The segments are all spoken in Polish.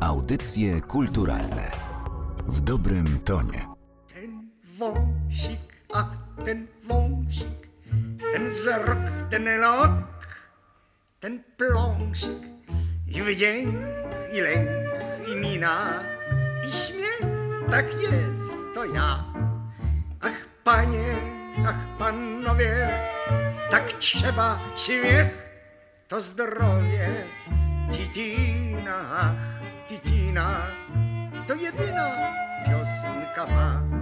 Audycje kulturalne w dobrym tonie. Ten wąsik, ach, ten wąsik, ten wzrok, ten lok, ten pląsik i wdzięk, i lęk, i mina, i śmiech, tak jest, to ja. Ach, panie, ach, panowie, tak trzeba śmiech, to zdrowie. Titina, ach, titina, to jedyna piosenka ma.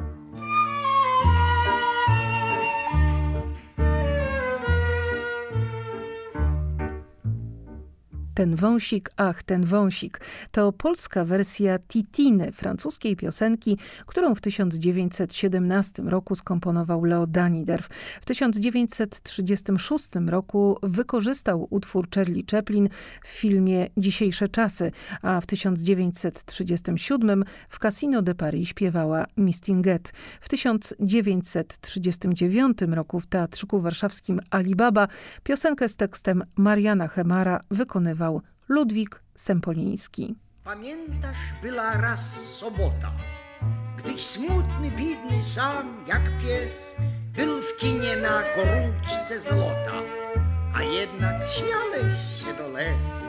Ten wąsik, ach, ten wąsik to polska wersja Titiny, francuskiej piosenki, którą w 1917 roku skomponował Leo Daniderw. W 1936 roku wykorzystał utwór Charlie Chaplin w filmie Dzisiejsze czasy, a w 1937 w Casino de Paris śpiewała Mistinguet. W 1939 roku w Teatrzyku Warszawskim Alibaba piosenkę z tekstem Mariana Hemara wykonywał Ludwik Sempoliński. Pamiętasz, była raz sobota, gdyś smutny, biedny, sam jak pies, był w kinie na gorączce złota, a jednak śmiałeś się do les.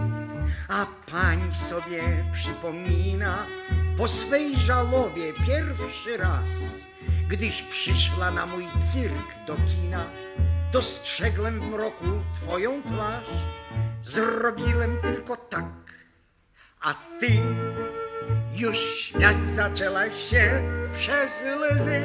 A pani sobie przypomina po swej żałobie pierwszy raz, gdyś przyszła na mój cyrk do kina, dostrzegłem w mroku twoją twarz Zrobiłem tylko tak, a ty już śmiać zaczęłaś się przez łzy.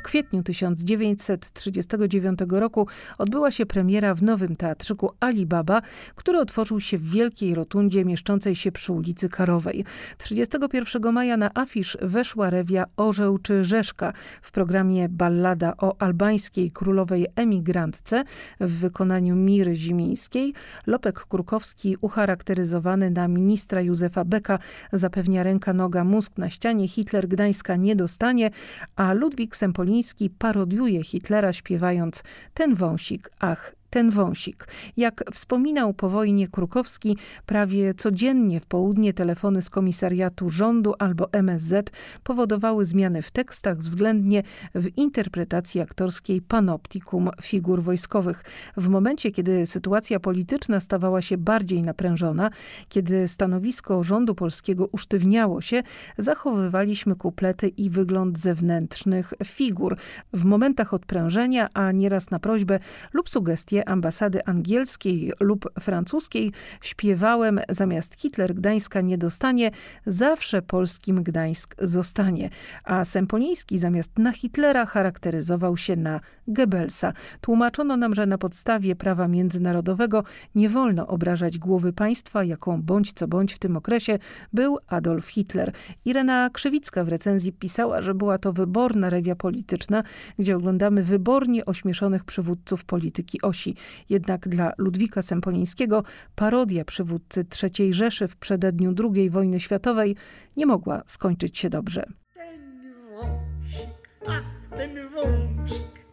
W kwietniu 1939 roku odbyła się premiera w nowym teatrzyku Alibaba, który otworzył się w wielkiej rotundzie mieszczącej się przy ulicy Karowej. 31 maja na afisz weszła rewia Orzeł czy Rzeszka w programie Ballada o albańskiej królowej emigrantce w wykonaniu Miry Zimińskiej. Lopek Krukowski ucharakteryzowany na ministra Józefa Beka zapewnia ręka, noga, mózg na ścianie, Hitler Gdańska nie dostanie, a Ludwik Sempoliński Poliński parodiuje Hitlera śpiewając Ten wąsik, ach, ten wąsik. Jak wspominał po wojnie Krukowski, prawie codziennie w południe telefony z komisariatu rządu albo MSZ powodowały zmiany w tekstach względnie w interpretacji aktorskiej panoptikum figur wojskowych. W momencie, kiedy sytuacja polityczna stawała się bardziej naprężona, kiedy stanowisko rządu polskiego usztywniało się, zachowywaliśmy kuplety i wygląd zewnętrznych figur. W momentach odprężenia, a nieraz na prośbę lub sugestie ambasady angielskiej lub francuskiej śpiewałem zamiast Hitler Gdańska nie dostanie, zawsze polskim Gdańsk zostanie. A Sempoliński zamiast na Hitlera charakteryzował się na Goebbelsa. Tłumaczono nam, że na podstawie prawa międzynarodowego nie wolno obrażać głowy państwa, jaką bądź co bądź w tym okresie był Adolf Hitler. Irena Krzywicka w recenzji pisała, że była to wyborna rewia polityczna, gdzie oglądamy wybornie ośmieszonych przywódców polityki osi. Jednak dla Ludwika Sempolińskiego parodia przywódcy III Rzeszy w przededniu II wojny światowej nie mogła skończyć się dobrze. Ten wąsik, ach, ten wąsik,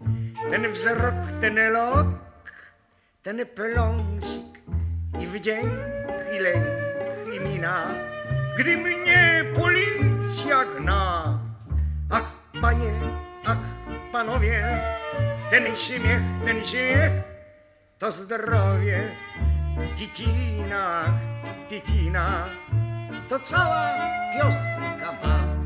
ten wzrok, ten lok, ten pląsik i wdzięk, i lęk, i mina, gdy mnie policja gna. Ach, panie, ach, panowie, ten śmiech, ten śmiech, to zdrowie. Titina, titina, to cała piosenka ma.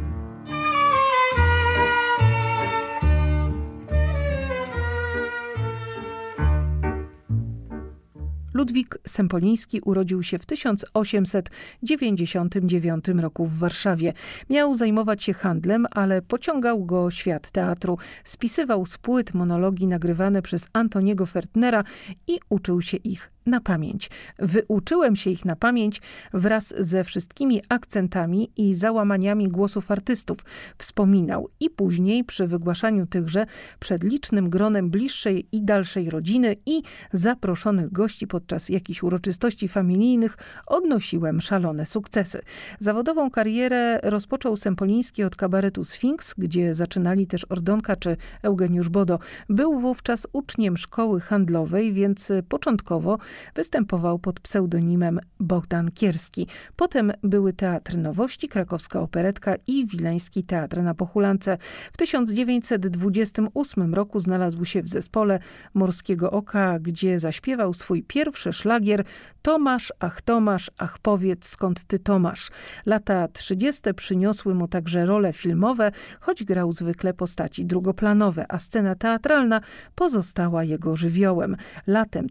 Ludwik Sempoliński urodził się w 1899 roku w Warszawie. Miał zajmować się handlem, ale pociągał go świat teatru. Spisywał z płyt monologi nagrywane przez Antoniego Fertnera i uczył się ich na pamięć. Wyuczyłem się ich na pamięć wraz ze wszystkimi akcentami i załamaniami głosów artystów, wspominał i później przy wygłaszaniu tychże przed licznym gronem bliższej i dalszej rodziny i zaproszonych gości podczas jakichś uroczystości familijnych odnosiłem szalone sukcesy. Zawodową karierę rozpoczął Sempoliński od kabaretu Sfinks, gdzie zaczynali też Ordonka czy Eugeniusz Bodo. Był wówczas uczniem szkoły handlowej, więc początkowo występował pod pseudonimem Bogdan Kierski. Potem były Teatr Nowości, Krakowska Operetka i Wileński Teatr na Pochulance. W 1928 roku znalazł się w zespole Morskiego Oka, gdzie zaśpiewał swój pierwszy szlagier Tomasz, ach Tomasz, ach powiedz skąd ty Tomasz. Lata 30. przyniosły mu także role filmowe, choć grał zwykle postaci drugoplanowe, a scena teatralna pozostała jego żywiołem. Latem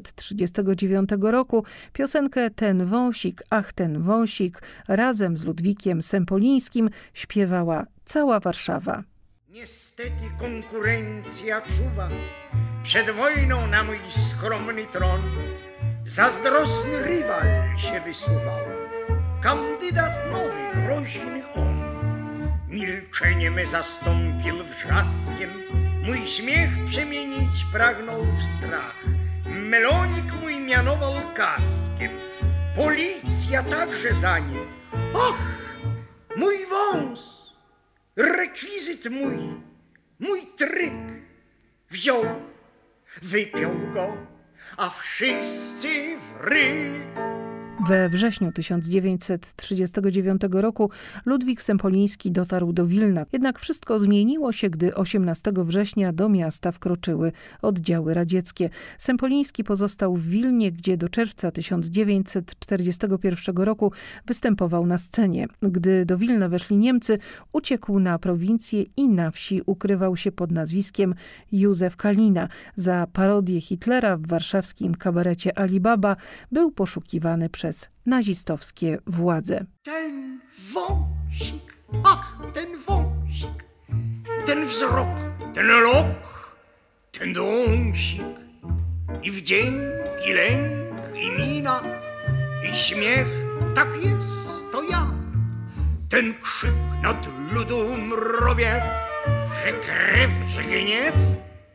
1939 roku piosenkę Ten wąsik, ach ten wąsik razem z Ludwikiem Sempolińskim śpiewała cała Warszawa. Niestety konkurencja czuwa przed wojną na mój skromny tron. Zazdrosny rywal się wysuwał, kandydat nowy, groźny on. Milczenie me zastąpił wrzaskiem, mój śmiech przemienić pragnął w strach. Melonik mój mianował kaskiem, policja także za nim. Ach, mój wąs, rekwizyt mój, mój tryk wziął, wypiął go, a wszyscy w. We wrześniu 1939 roku Ludwik Sempoliński dotarł do Wilna. Jednak wszystko zmieniło się, gdy 18 września do miasta wkroczyły oddziały radzieckie. Sempoliński pozostał w Wilnie, gdzie do czerwca 1941 roku występował na scenie. Gdy do Wilna weszli Niemcy, uciekł na prowincję i na wsi ukrywał się pod nazwiskiem Józef Kalina. Za parodię Hitlera w warszawskim kabarecie Alibaba był poszukiwany przez przez nazistowskie władze. Ten wąsik, ach, ten wąsik, ten wzrok, ten lok, ten dąsik i wdzięk, i lęk, i mina, i śmiech, tak jest, to ja. Ten krzyk nad ludu mrowie, że krew, że gniew,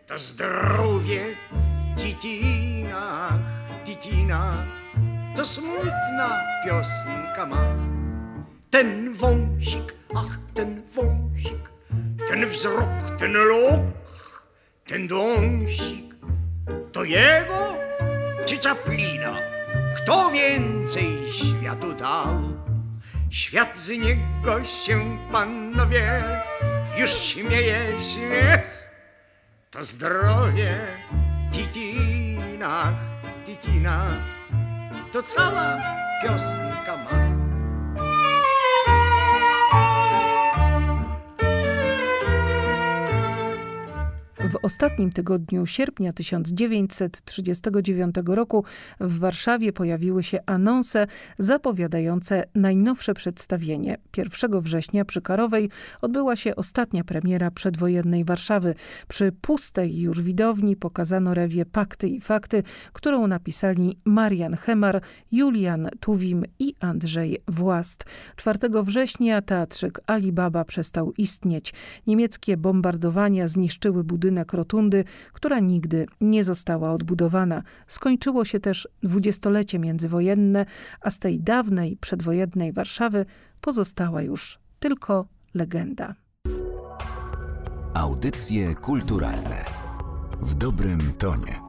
to zdrowie, titina, titina to smutna piosenka ma. Ten wąsik, ach, ten wąsik, ten wzrok, ten lok, ten dąsik, to jego czy Czaplina? Kto więcej światu dał? Świat z niego się, panowie, już śmieje śmiech. To zdrowie, titina, titina to cała piosenka ma. W ostatnim tygodniu sierpnia 1939 roku w Warszawie pojawiły się anonse zapowiadające najnowsze przedstawienie. 1 września przy Karowej odbyła się ostatnia premiera przedwojennej Warszawy. Przy pustej już widowni pokazano rewie Pakty i Fakty, którą napisali Marian Hemar, Julian Tuwim i Andrzej Włast. 4 września teatrzyk Alibaba przestał istnieć. Niemieckie bombardowania zniszczyły budynek budynek rotundy, która nigdy nie została odbudowana. Skończyło się też dwudziestolecie międzywojenne, a z tej dawnej, przedwojennej Warszawy pozostała już tylko legenda. Audycje kulturalne w dobrym tonie.